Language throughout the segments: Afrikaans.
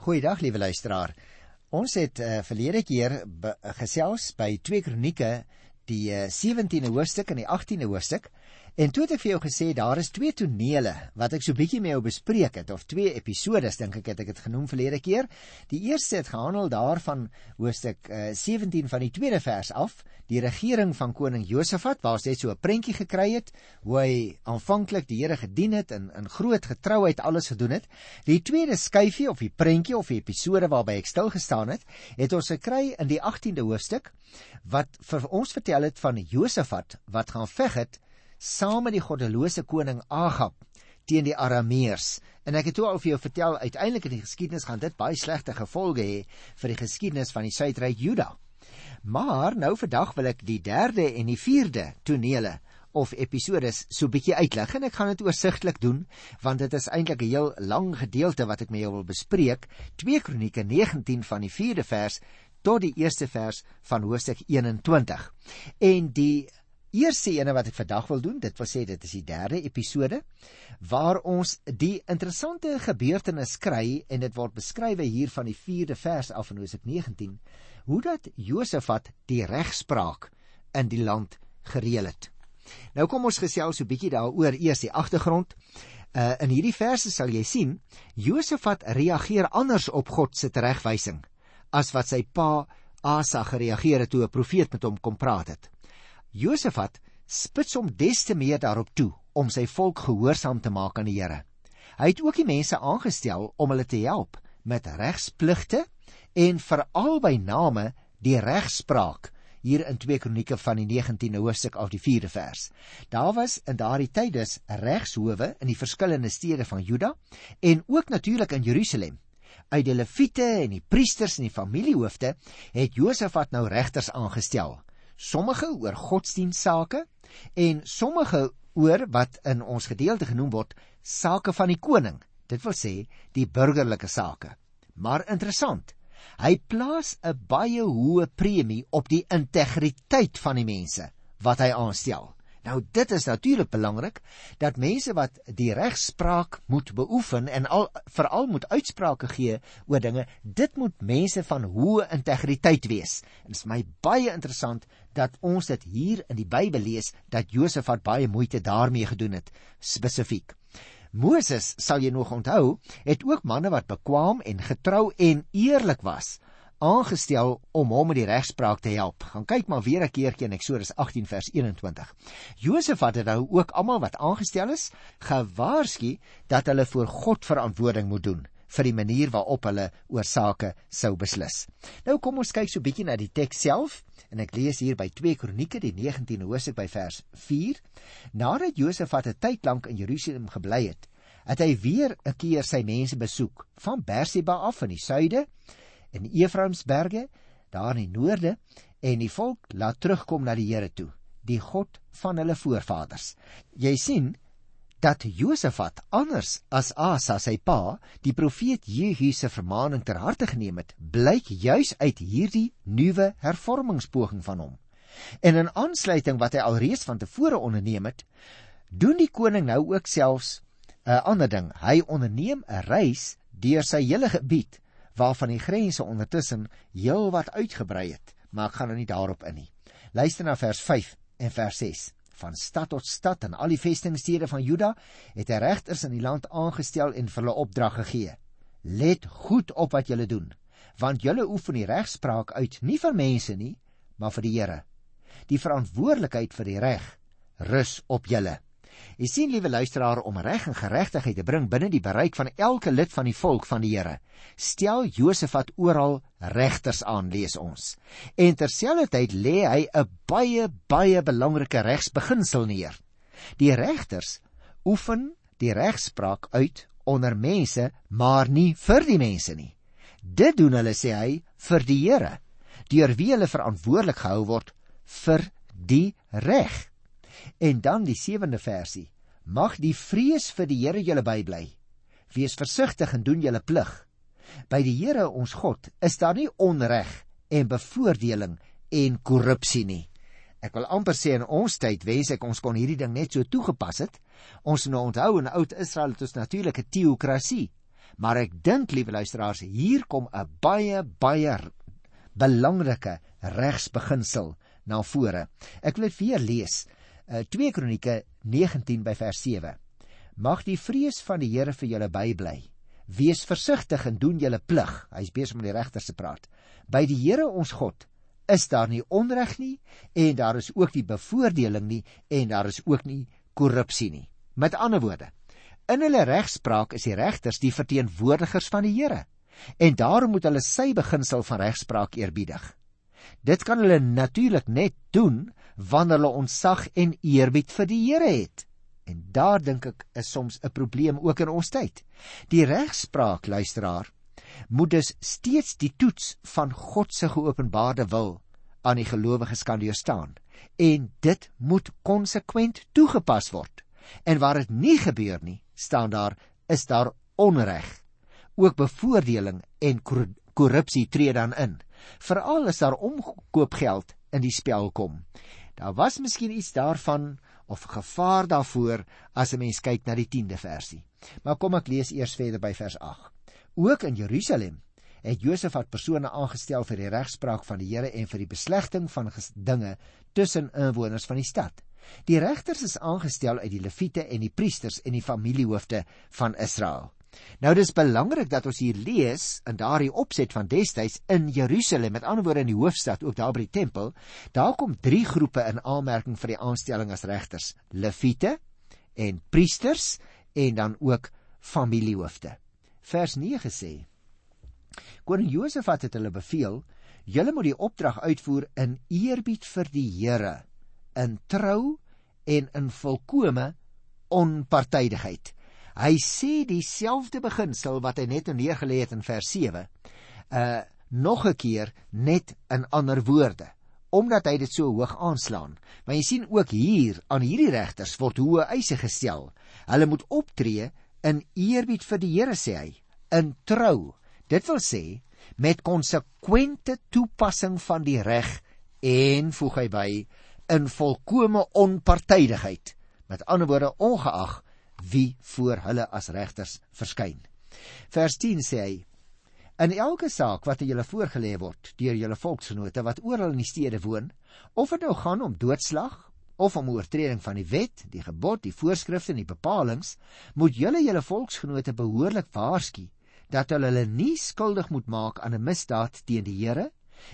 Goeiedag liewe luisteraar. Ons het uh, verlede keer be, gesels by 2 Kronieke die uh, 17de hoofstuk en die 18de hoofstuk En toe het ek vir jou gesê daar is twee tonele wat ek so bietjie met jou bespreek het of twee episodes dink ek het ek dit genoem verlede keer. Die eerste het gehandel daarvan hoofstuk uh, 17 van die tweede vers af, die regering van koning Josafat waar hy so 'n prentjie gekry het hoe hy aanvanklik die Here gedien het en in groot getrouheid alles gedoen het. Die tweede skyfie of die prentjie of die episode waarby ek stil gestaan het, het ons gekry in die 18de hoofstuk wat vir ons vertel het van Josafat wat gaan veg het saam met die goddelose koning Agab teen die Arameërs. En ek het toe al vir jou vertel uiteindelik in die geskiedenis gaan dit baie slegte gevolge hê vir die geskiedenis van die suidryk Juda. Maar nou vandag wil ek die derde en die vierde tonele of episodes so bietjie uitlig en ek gaan dit oorsigtelik doen want dit is eintlik 'n heel lang gedeelte wat ek met jou wil bespreek 2 Kronieke 19 van die 4de vers tot die eerste vers van hoofstuk 21 en die eerste ene wat ek vandag wil doen, dit wil sê dit is die derde episode waar ons die interessante gebeurtenis kry en dit word beskrywe hier van die 4de vers af in Hosea 19 hoe dat Josafat die regspraak in die land gereël het. Nou kom ons gesels so 'n bietjie daaroor eers die agtergrond. Uh in hierdie verse sal jy sien Josafat reageer anders op God se teregwysing as wat sy pa Asa gereageer het toe 'n profeet met hom kom praat het. Josafat spits hom des te meer daarop toe om sy volk gehoorsaam te maak aan die Here. Hy het ook die mense aangestel om hulle te help met regspligte en veral by name die regspraak hier in 2 Kronieke van die 19de hoofstuk af die 4de vers. Daar was in daardie tyd dus regshowe in die verskillende stede van Juda en ook natuurlik in Jerusalem. Uit die leviete en die priesters en die familiehoofde het Josafat nou regters aangestel sommige oor godsdienstsake en sommige oor wat in ons gedeelte genoem word sake van die koning. Dit wil sê die burgerlike sake. Maar interessant. Hy plaas 'n baie hoë premie op die integriteit van die mense wat hy aanstel. Nou dit is natuurlik belangrik dat mense wat die regspraak moet beoefen en al veral moet uitsprake gee oor dinge, dit moet mense van hoë integriteit wees. En dit is my baie interessant dat ons dit hier in die Bybel lees dat Josef het baie moeite daarmee gedoen het spesifiek. Moses, sal jy nog onthou, het ook manne wat bekwam en getrou en eerlik was aangestel om hom met die regspraak te help. Gaan kyk maar weer 'n keertjie in Eksodus 18 vers 21. Josef het nou ook almal wat aangestel is gewaarsku dat hulle voor God verantwoording moet doen vir die manier waarop hulle oor sake sou beslis. Nou kom ons kyk so 'n bietjie na die teks self en ek lees hier by 2 Kronieke die 19de hoofstuk by vers 4. Nadat Josef 'n tyd lank in Jerusalem gebly het, het hy weer 'n keer sy mense besoek van Berseba af in die suide in Efraimsberge daar in die noorde en die volk laat terugkom na die Here toe, die God van hulle voorvaders. Jy sien dat Josafat anders as Asa sy pa die profeet Jehu se vermaaning ter harte geneem het, blyk juis uit hierdie nuwe hervormingspoging van hom. En in aansluiting wat hy alreeds van tevore onderneem het, doen die koning nou ook selfs 'n ander ding. Hy onderneem 'n reis deur sy hele gebied waarvan die grense ondertussen heelwat uitgebrei het, maar ek gaan nou nie daarop in nie. Luister na vers 5 en vers 6. Van stad tot stad en al die vestingstede van Juda het hy regters in die land aangestel en vir hulle opdrag gegee. Let goed op wat julle doen, want julle oefen die regspraak uit nie vir mense nie, maar vir die Here. Die verantwoordelikheid vir die reg rus op julle. Jy sien liewe luisteraar om reg en geregtigheid te bring binne die bereik van elke lid van die volk van die Here. Stel Josafat oral regters aan, lees ons. En terselfdertyd lê hy 'n baie baie belangrike regsbeginsel neer. Die regters oefen die regspraak uit onder mense, maar nie vir die mense nie. Dit doen hulle sê hy vir die Here, deur wie hulle verantwoordelik gehou word vir die reg. En dan die 7de versie. Mag die vrees vir die Here julle bybly. Wees versigtig en doen julle plig. By die Here ons God is daar nie onreg en bevoordeling en korrupsie nie. Ek wil amper sê in ons tyd wens ek ons kon hierdie ding net so toegepas het. Ons nou onthou in oud Israel het ons natuurlik 'n teokrasie. Maar ek dink, liewe luisteraars, hier kom 'n baie baie belangrike regsbeginsel na vore. Ek wil dit weer lees. Uh, 2 Kronieke 19 by vers 7. Mag die vrees van die Here vir julle bybly. Wees versigtig en doen julle plig. Hy's besig om die regters te praat. By die Here ons God is daar nie onreg nie en daar is ook nie bevoordeling nie en daar is ook nie korrupsie nie. Met ander woorde, in hulle regspraak is die regters die verteenwoordigers van die Here en daarom moet hulle sy beginsel van regspraak eerbiedig. Dit kan hulle natuurlik net doen wanneer hulle ontzag en eerbied vir die Here het. En daar dink ek is soms 'n probleem ook in ons tyd. Die regspraak, luisteraar, moet dus steeds die toets van God se geopenbaarde wil aan die gelowiges kan deurstaan en dit moet konsekwent toegepas word. En waar dit nie gebeur nie, staan daar is daar onreg. Ook bevoordeling en korrupsie tree dan in. Veral as daar omkoopgeld in die spel kom. Daar was miskien iets daarvan of gevaar daarvoor as 'n mens kyk na die 10de versie. Maar kom ek lees eers verder by vers 8. Ook in Jerusalem het Josef het persone aangestel vir die regspraak van die Here en vir die beslegting van dinge tussen inwoners van die stad. Die regters is aangestel uit die leviete en die priesters en die familiehoofde van Israel. Nou dis belangrik dat ons hier lees in daardie opset van destyds in Jerusalem, met ander woorde in die hoofstad, ook daar by die tempel, daar kom drie groepe in aanmerking vir die aanstelling as regters: leviete en priesters en dan ook familiehoofde. Vers 9 sê: Koning Josafat het hulle beveel: "Julle moet die opdrag uitvoer in eerbied vir die Here, in trou en in volkomme onpartydigheid." Hy sê dieselfde beginsel wat hy net neergelê het in vers 7. Uh nog 'n keer net in ander woorde omdat hy dit so hoog aanslaan. Maar jy sien ook hier aan hierdie regters word hoë eise gestel. Hulle moet optree in eerbied vir die Here sê hy, in trou Dit wil sê met konsekwente toepassing van die reg en voeg hy by in volkomme onpartydigheid. Met ander woorde ongeag wie voor hulle as regters verskyn. Vers 10 sê hy: In elke saak wat aan julle voorgelê word deur julle volksgenote wat oral in die stede woon, of dit nou gaan om doodslag of om oortreding van die wet, die gebod, die voorskrifte en die bepalinge, moet julle julle volksgenote behoorlik waarsku dat hulle hulle nie skuldig moet maak aan 'n misdaad teen die Here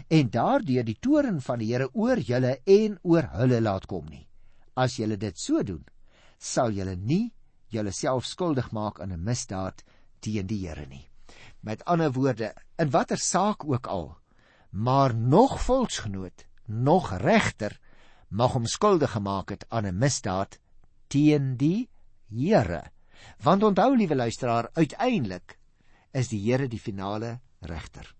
en daardeur die toorn van die Here oor julle en oor hulle laat kom nie. As julle dit so doen, sal julle nie julleself skuldig maak aan 'n misdaad teen die Here nie. Met ander woorde, in watter saak ook al, maar nog volksgenoot, nog regter mag hom skuldig gemaak het aan 'n misdaad teen die Here. Want onthou liewe luisteraar, uiteindelik is die Here die finale regter.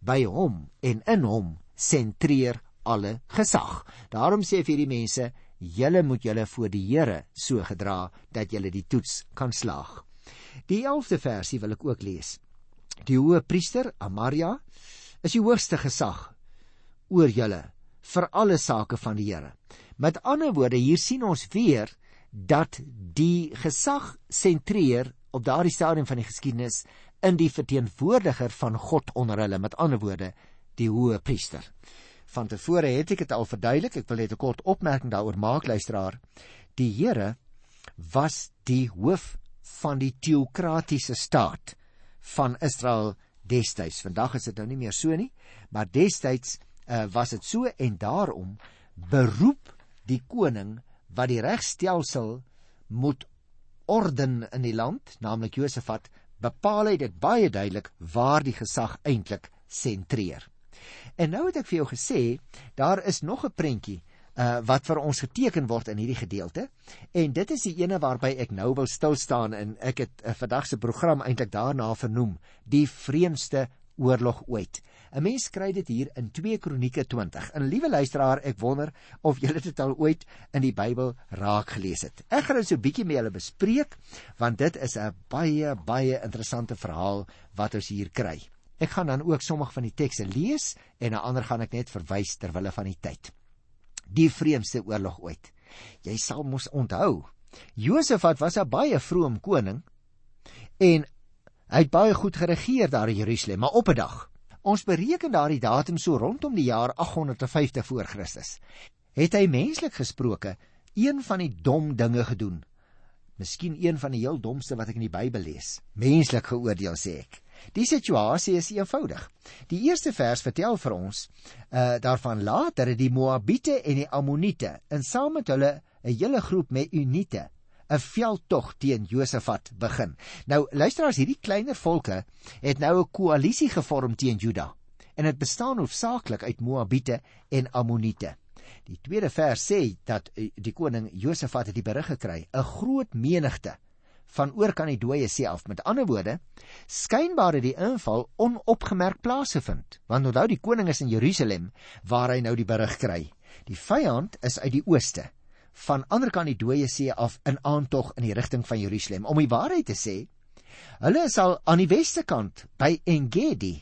By hom en in hom sentreer alle gesag. Daarom sê vir hierdie mense, julle moet julle voor die Here so gedra dat julle die toets kan slaag. Die 11de versie wil ek ook lees. Die hoë priester Amaria is die hoogste gesag oor julle vir alle sake van die Here. Met ander woorde, hier sien ons weer dat die gesag sentreer op daardie stadium van die geskiedenis in die verteenwoordiger van God onder hulle, met ander woorde, die hoë priester. Van tevore het ek dit al verduidelik, ek wil net 'n kort opmerking daaroor maak, luisteraar. Die Here was die hoof van die teokratiese staat van Israel destyds. Vandag is dit nou nie meer so nie, maar destyds uh, was dit so en daarom beroep die koning wat die regstelsel moet orden in die land, naamlik Josafat, bepaal hy dit baie duidelik waar die gesag eintlik sentreer. En nou het ek vir jou gesê, daar is nog 'n prentjie uh wat vir ons geteken word in hierdie gedeelte en dit is die ene waarby ek nou wil stil staan en ek het 'n uh, vandag se program eintlik daarna vernoem die vreemdste oorlog ooit. 'n Mens kry dit hier in 2 Kronieke 20. En liewe luisteraar, ek wonder of julle dit al ooit in die Bybel raak gelees het. Ek gaan dit so 'n bietjie met julle bespreek want dit is 'n baie baie interessante verhaal wat ons hier kry. Ek gaan dan ook sommige van die tekste lees en na ander gaan ek net verwys ter wille van die tyd. Die vreemdste oorlog ooit. Jy sal mos onthou. Josafat was 'n baie vroom koning en Hy het baie goed geregeer daar in Jerusalem, maar op 'n dag, ons bereken daardie datum so rondom die jaar 850 voor Christus, het hy menslik gesproke een van die dom dinge gedoen. Miskien een van die heel domste wat ek in die Bybel lees. Menslik geoordeel sê ek. Die situasie is eenvoudig. Die eerste vers vertel vir ons uh daarvan later het die Moabiete en die Ammoniete in saam met hulle 'n hele groep Meuniete 'n veldtog teen Josafat begin. Nou luisteraars, hierdie kleiner volke het nou 'n koalisie gevorm teen Juda en dit bestaan hoofsaaklik uit Moabiete en Ammoniete. Die tweede vers sê dat eh, die koning Josafat het die berig gekry, 'n groot menigte van oorkant die dooie see af. Met ander woorde, skynbaar het die inval onopgemerk plaasgevind, want onthou die koning is in Jerusalem waar hy nou die berig kry. Die vyand is uit die ooste van ander kant die dooie see af in aantog in die rigting van Jerusalem. Om die waarheid te sê, hulle is al aan die weste kant by Engedi.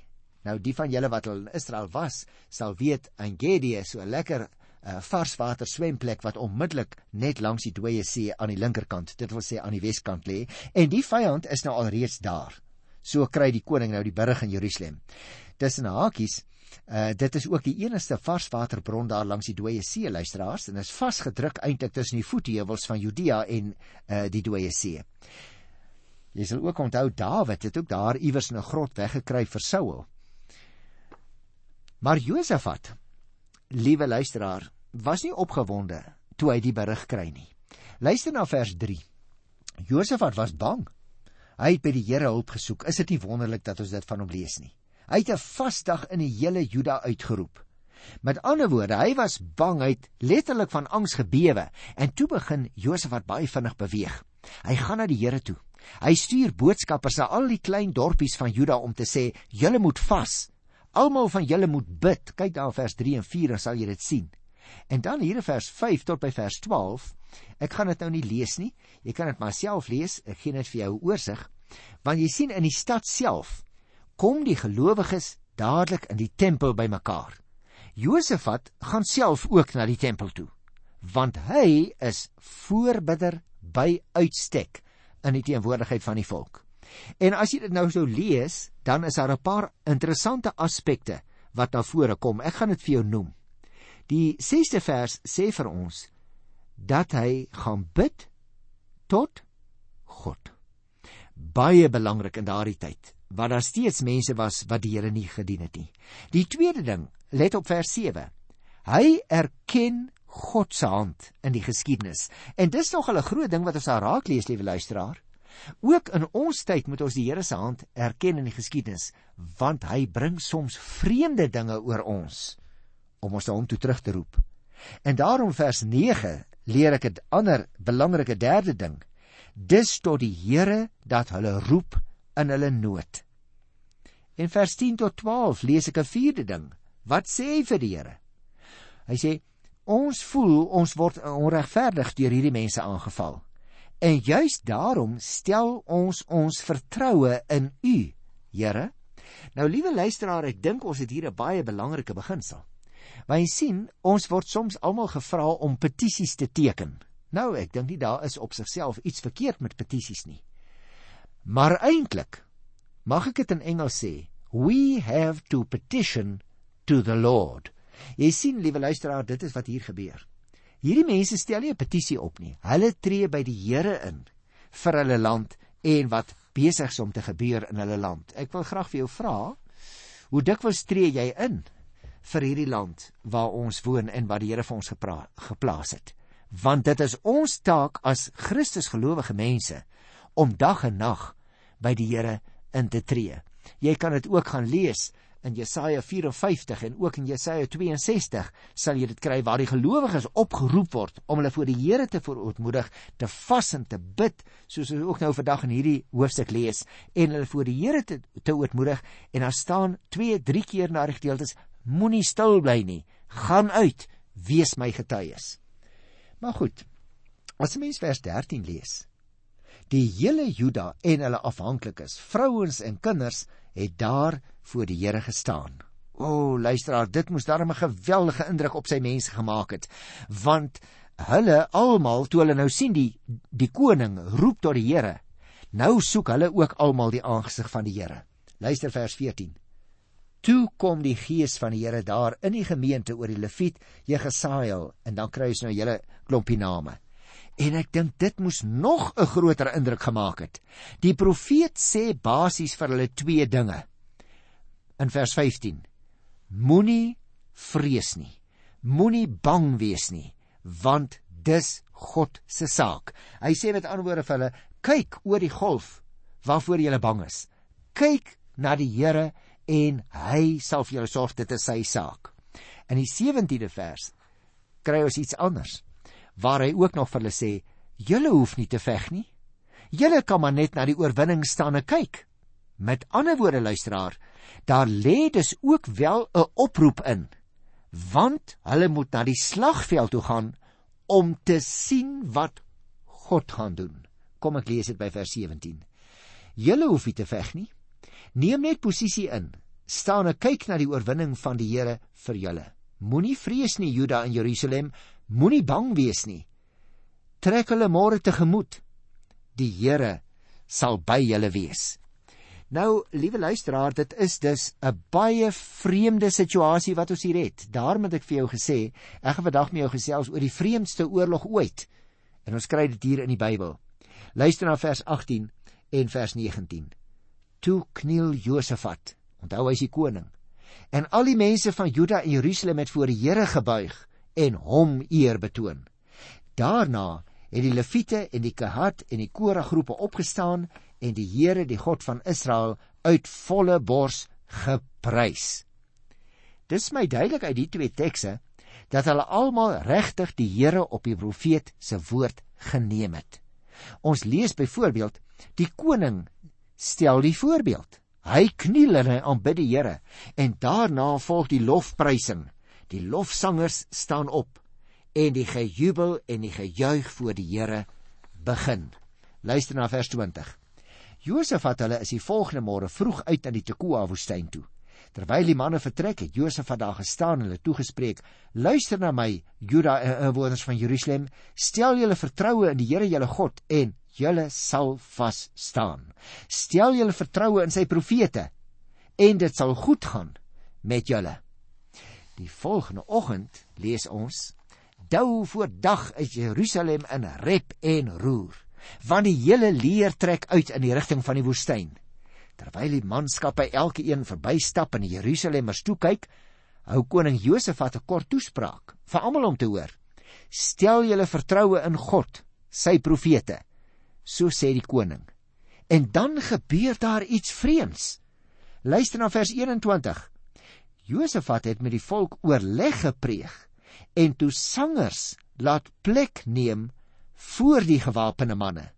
Nou die van julle wat al in Israel was, sal weet Engedi is so lekker uh, varswater swemplek wat onmiddellik net langs die dooie see aan die linkerkant, dit wil sê aan die weskant lê, en die vyand is nou alreeds daar. So kry die koning nou die berig in Jerusalem. Tussen hakies Uh dit is ook die enigste varswaterbron daar langs die dooie see luisteraars en is vasgedruk eintlik tussen die voetheuwels van Judea en uh die dooie see. Jy sal ook onthou Dawid het ook daar iewers in 'n grot weggekry vir Saul. Maar Josafat, liewe luisteraar, was nie opgewonde toe hy die berig kry nie. Luister na vers 3. Josafat was bang. Hy het by die Here hulp gesoek. Is dit nie wonderlik dat ons dit van hom lees nie? Hy het 'n vasdag in die hele Juda uitgeroep. Met ander woorde, hy was bang, hy het letterlik van angs gebewe en toe begin Josef wat baie vinnig beweeg. Hy gaan na die Here toe. Hy stuur boodskappers na al die klein dorpies van Juda om te sê: "Julle moet vas. Almal van julle moet bid." Kyk daar vers 3 en 4, dan sal jy dit sien. En dan hier in vers 5 tot by vers 12. Ek gaan dit nou nie lees nie. Jy kan dit maar self lees. Ek gee net vir jou 'n oorsig. Want jy sien in die stad self kom die gelowiges dadelik in die tempel bymekaar. Josafat gaan self ook na die tempel toe, want hy is voorbidder by uitstek in die teenwoordigheid van die volk. En as jy dit nou sou lees, dan is daar 'n paar interessante aspekte wat na vore kom. Ek gaan dit vir jou noem. Die 6ste vers sê vir ons dat hy gaan bid tot God. Baie belangrik in daardie tyd wat daar steeds mense was wat die Here nie gedien het nie. Die tweede ding, let op vers 7. Hy erken God se hand in die geskiedenis. En dis nog 'n groot ding wat ons daar raak lees, liewe luisteraar. Ook in ons tyd moet ons die Here se hand erken in die geskiedenis, want hy bring soms vreemde dinge oor ons om ons na hom toe terug te roep. En daarom vers 9 leer ek 'n ander belangrike derde ding. Dis tot die Here dat hulle roep in hulle nood. In vers 10 tot 12 lees ek 'n vierde ding. Wat sê hy vir die Here? Hy sê ons voel ons word onregverdig deur hierdie mense aangeval. En juis daarom stel ons ons vertroue in U, Here. Nou liewe luisteraar, ek dink ons het hier 'n baie belangrike beginsel. Want jy sien, ons word soms almal gevra om petisies te teken. Nou, ek dink nie daar is op sigself iets verkeerd met petisies nie. Maar eintlik mag ek dit in Engels sê, we have to petition to the Lord. Jy sien, liewe luisteraar, dit is wat hier gebeur. Hierdie mense stel nie 'n petisie op nie. Hulle tree by die Here in vir hulle land en wat besig is om te gebeur in hulle land. Ek wil graag vir jou vra, hoe dikwels tree jy in vir hierdie land waar ons woon en wat die Here vir ons geplaas het? Want dit is ons taak as Christus gelowige mense om dag en nag by die Here in te tree. Jy kan dit ook gaan lees in Jesaja 54 en ook in Jesaja 62 sal jy dit kry waar die gelowiges opgeroep word om hulle voor die Here te verootmoedig, te vas en te bid, soos ons ook nou vandag in hierdie hoofstuk lees en hulle voor die Here te te ootmoedig en daar staan 2, 3 keer na die gedeeltes moenie stil bly nie, gaan uit, wees my getuies. Maar goed. As 'n mens vers 13 lees, Die hele Juda en hulle afhanklikes, vrouens en kinders, het daar voor die Here gestaan. O, oh, luisteraar, dit moes darem 'n geweldige indruk op sy mense gemaak het, want hulle almal toe hulle nou sien die die koning roep tot die Here, Nou soek hulle ook almal die aangesig van die Here. Luister vers 14. Toe kom die gees van die Here daar in die gemeente oor die Lewiet Jesajael en dan kry ons nou 'n hele klompie name. En ek dink dit moes nog 'n groter indruk gemaak het. Die profeet sê basies vir hulle twee dinge. In vers 15: Moenie vrees nie. Moenie bang wees nie, want dis God se saak. Hy sê met ander woorde vir hulle: kyk oor die golf waarvoor jy bang is. Kyk na die Here en hy sal vir julle sorg dit is sy saak. In die 17de vers kry ons iets anders waar hy ook nog vir hulle sê: "Julle hoef nie te veg nie. Julle kan maar net na die oorwinning staan en kyk." Met ander woorde luisteraar, daar lê dus ook wel 'n oproep in, want hulle moet na die slagveld toe gaan om te sien wat God gaan doen. Kom ek lees dit by vers 17. Julle hoef nie te veg nie. Neem net posisie in. Staan en kyk na die oorwinning van die Here vir julle. Moenie vrees nie Juda en Jerusalem, moenie bang wees nie. Trek hulle môre tegemoet. Die Here sal by julle wees. Nou, liewe luisteraar, dit is dus 'n baie vreemde situasie wat ons hier het. Daarom het ek vir jou gesê, ek gaan vandag met jou gesels oor die vreemdste oorlog ooit. En ons kry dit hier in die Bybel. Luister na vers 18 en vers 19. Toe kniel Josafat, onthou hy is die koning, en al die mense van Juda en Jerusalem het voor die Here gebuig en hom eer betoon. Daarna het die Lewiete en die Kehat en die Korah groepe opgestaan en die Here, die God van Israel, uit volle bors geprys. Dis my duidelik uit die twee tekste dat hulle almal regtig die Here op die profeet se woord geneem het. Ons lees byvoorbeeld die koning stel die voorbeeld. Hy kniel en hy aanbid die Here en daarna volg die lofprysing. Die lofsangers staan op en die gejubel en die gejuig voor die Here begin. Luister na vers 20. Josafat hulle is die volgende môre vroeg uit aan die Tekoa woestyn toe. Terwyl die manne vertrek het Josafat daar gestaan en hulle toegespreek: "Luister na my, Juda en inwoners van Jerusalem, stel julle vertroue in die Here julle God en julle sal vas staan. Stel julle vertroue in sy profete en dit sal goed gaan met julle." Die volgende oggend lees ons dou voor dag uit Jerusalem in rep en roer, want die hele leer trek uit in die rigting van die woestyn. Terwyl die manskappe elke een verbystap en die Jerusalemmers toe kyk, hou koning Josafat 'n kort toespraak vir almal om te hoor. Stel julle vertroue in God, sy profete, so sê die koning. En dan gebeur daar iets vreemds. Luister na vers 21. Josafat het met die volk oorleg gepleeg en toe sangers laat plek neem voor die gewapende manne.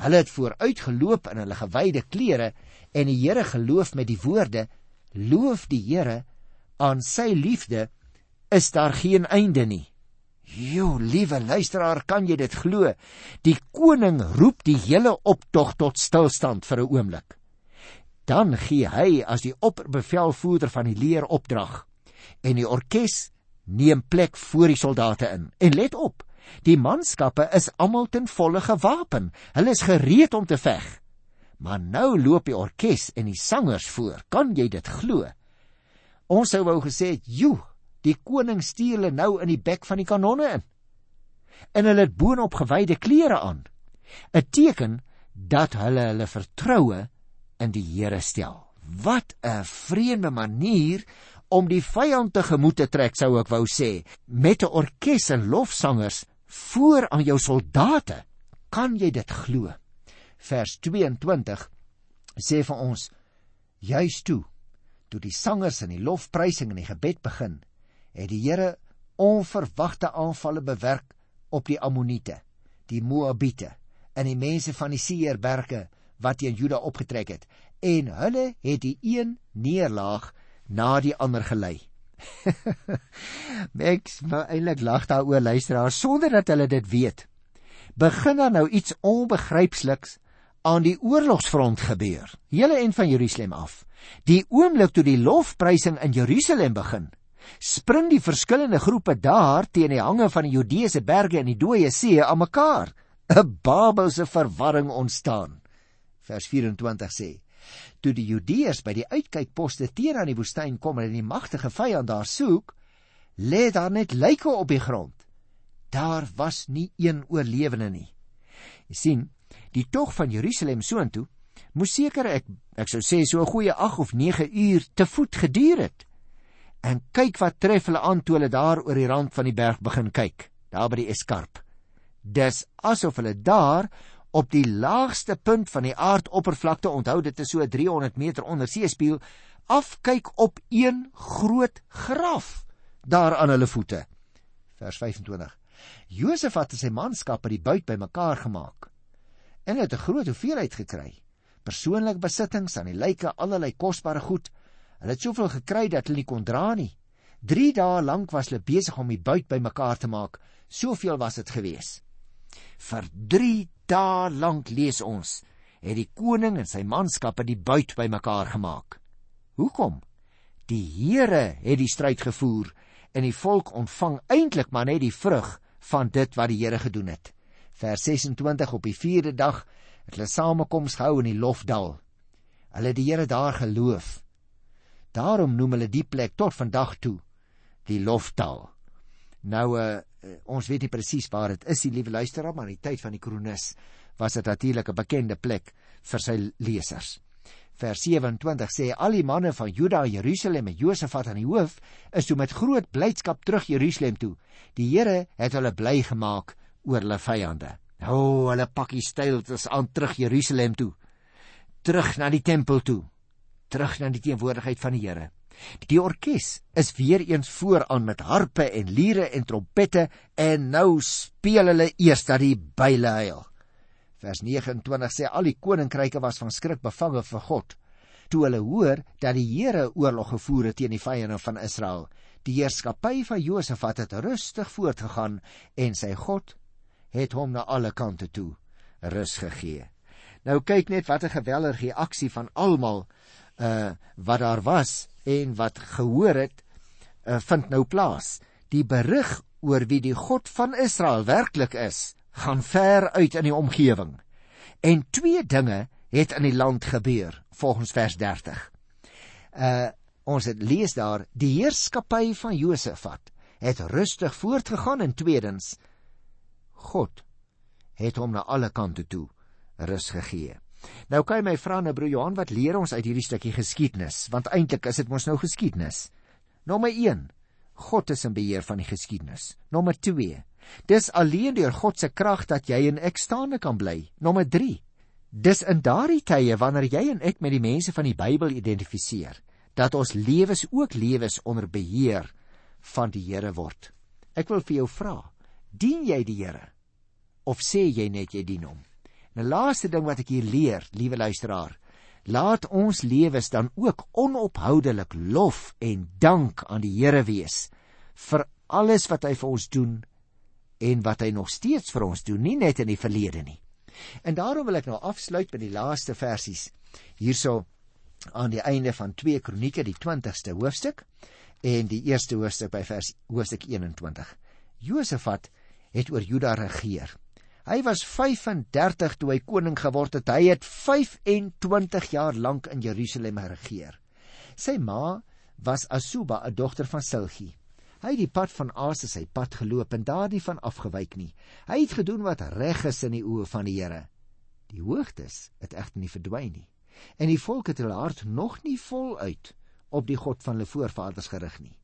Hulle het vooruit geloop in hulle gewyde klere en die Here geloof met die woorde: Loof die Here aan sy liefde is daar geen einde nie. Jo, liewe luisteraar, kan jy dit glo? Die koning roep die hele optog tot stilstand vir 'n oomblik. Dan gee hy as die opperbevelvoerder van die leer opdrag en die orkes neem plek voor die soldate in. En let op, die manskappe is almal ten volle gewapen. Hulle is gereed om te veg. Maar nou loop die orkes en die sangers voor. Kan jy dit glo? Ons sou wou gesê het, "Joe, die koning stuur hulle nou in die bek van die kanonne in." En hulle het boonop gewyde klere aan. 'n Teken dat hulle hulle vertroue in die Here stel. Wat 'n vreemde manier om die vyand te gemoed te trek sou ek wou sê met 'n orkes en lofsangers voor aan jou soldate kan jy dit glo vers 22 sê vir ons juis toe toe die sangers en die lofprysing en die gebed begin het die Here onverwagte aanvalle bewerk op die ammoniete die moabiete en die mense van die seerberge wat teen Juda opgetrek het en hulle het die een neerlaag na die ander gelei. ek wil eintlik lag daaroor luisteraars sonder dat hulle dit weet. Begin dan nou iets onbegrypsliks aan die oorlogsfront gebeur. Hele en van Jerusalem af. Die oomblik toe die lofprysing in Jerusalem begin, spring die verskillende groepe daar teen die hange van die Judeese berge en die dooie see aan mekaar. 'n Babelse verwarring ontstaan. Vers 24 sê: Toe die Judeërs by die uitkykposte teen aan die woestyn kom en die magtige vyand daar soek, lê daar net lyke op die grond. Daar was nie een oorlewende nie. Jy sien, die tog van Jerusalem soontoe moes seker ek ek sou sê so 'n goeie 8 of 9 uur te voet geduur het. En kyk wat tref hulle aan toe hulle daar oor die rand van die berg begin kyk, daar by die eskarp. Dis asof hulle daar op die laagste punt van die aardoppervlakte, onthou dit is so 300 meter onder seespieël, afkyk op een groot graf daar aan hulle voete. Vers 25. Josef het sy manskap by die buit bymekaar gemaak en het 'n groot hoeveelheid gekry. Persoonlike besittings aan die lyke, allerlei kosbare goed. Hulle het soveel gekry dat hulle nie kon dra nie. 3 dae lank was hulle besig om die buit bymekaar te maak. Soveel was dit gewees. Vir 3 dae lank lees ons het die koning en sy manskappe die buit bymekaar gemaak. Hoekom? Die Here het die stryd gevoer en die volk ontvang eintlik maar net die vrug van dit wat die Here gedoen het vers 26 op die 4de dag het hulle samekoms gehou in die Lofdal. Hulle het die Here daar geloof. Daarom noem hulle die plek tot vandag toe die Lofdal. Nou uh, ons weet nie presies waar dit is, die liewe luisteraar, maar in die tyd van die kronikus was dit natuurlik 'n bekende plek vir sy lesers. Vers 27 sê al die manne van Juda, Jerusalem en Josafat aan die hoof is toe met groot blydskap terug Jerusalem toe. Die Here het hulle bly gemaak oor hulle vyande. O, oh, hulle pakkie styltes aan terug Jerusalem toe. Terug na die tempel toe. Terug na die teenwoordigheid van die Here. Die orkes is weer eens vooraan met harpe en liere en trompette en nou speel hulle eers dat die byle huil. Vers 29 sê al die koninkryke was van skrik bevange vir God toe hulle hoor dat die Here oorlog gevoer het teen die vyande van Israel. Die heerskappy van Josafat het rustig voortgegaan en sy God het hom na alle kante toe rus gegee. Nou kyk net wat 'n geweldige reaksie van almal uh wat daar was en wat gehoor het uh, vind nou plaas. Die berig oor wie die God van Israel werklik is, gaan ver uit in die omgewing. En twee dinge het in die land gebeur volgens vers 30. Uh ons het lees daar die heerskappy van Josafat het rustig voortgegaan en tweedens God het hom na alle kante toe rus gegee. Nou kan jy my vra nou broer Johan, wat leer ons uit hierdie stukkie geskiedenis? Want eintlik is dit mos nou geskiedenis. Nommer 1. God is in beheer van die geskiedenis. Nommer 2. Dis alleen deur God se krag dat jy en ek staande kan bly. Nommer 3. Dis in daardie tye wanneer jy en ek met die mense van die Bybel identifiseer, dat ons lewens ook lewens onder beheer van die Here word. Ek wil vir jou vra, dien jy die Here of sê jy net jy dien hom? 'n Laaste ding wat ek hier leer, liewe luisteraar, laat ons lewens dan ook onophoudelik lof en dank aan die Here wees vir alles wat hy vir ons doen en wat hy nog steeds vir ons doen, nie net in die verlede nie. En daarom wil ek nou afsluit met die laaste versies hierso aan die einde van 2 Kronieke die 20ste hoofstuk en die eerste hoofstuk by vers hoofstuk 21. Josafat het oor Juda regeer. Hy was 35 toe hy koning geword het. Hy het 25 jaar lank in Jerusalem geregeer. Sy ma was Asuba, 'n dogter van Silgi. Hy het die pad van Asa sy pad geloop en daardie van afgewyk nie. Hy het gedoen wat reg is in die oë van die Here. Die hoogtes het egter nie verdwyn nie. En die volk het hulle hart nog nie voluit op die God van hulle voorvaders gerig nie.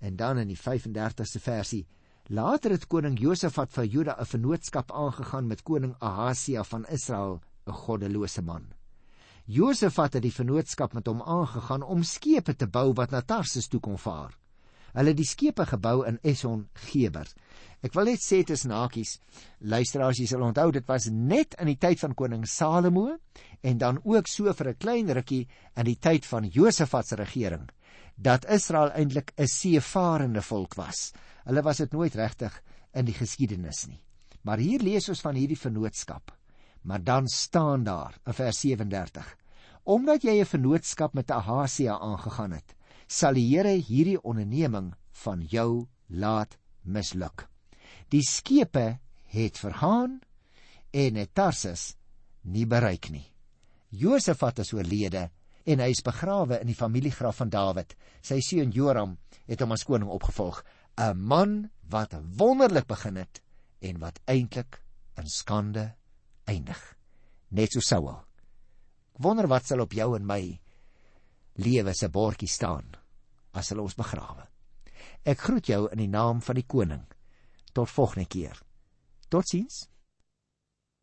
En dan in die 35ste versie Later het koning Josafat vir Juda 'n vennootskap aangegaan met koning Ahasia van Israel, 'n goddelose man. Josafat het die vennootskap met hom aangegaan om skepe te bou wat na Tarsus toe kon vaar. Hulle het die skepe gebou in Eson Geber. Ek wil net sê tussen hakies, luisteraars, jy sal onthou dit was net in die tyd van koning Salomo en dan ook so vir 'n klein rukkie in die tyd van Josafat se regering dat Israel eintlik 'n seevarende volk was. Hulle was dit nooit regtig in die geskiedenis nie. Maar hier lees ons van hierdie vennootskap. Maar dan staan daar in vers 37: Omdat jy 'n vennootskap met Ahasia aangegaan het, sal die Here hierdie onderneming van jou laat misluk. Die skepe het vergaan en het Tarsus nie bereik nie. Josafat is oorlede en hy is begrawe in die familiegraf van Dawid. Sy seun Joram het hom as koning opgevolg, 'n man wat wonderlik begin het en wat eintlik in skande eindig. Net so Saul. Wonder wat sal op jou en my lewe se bordjie staan as hulle ons begrawe. Ek groet jou in die naam van die koning. Tot volgende keer. Totsiens.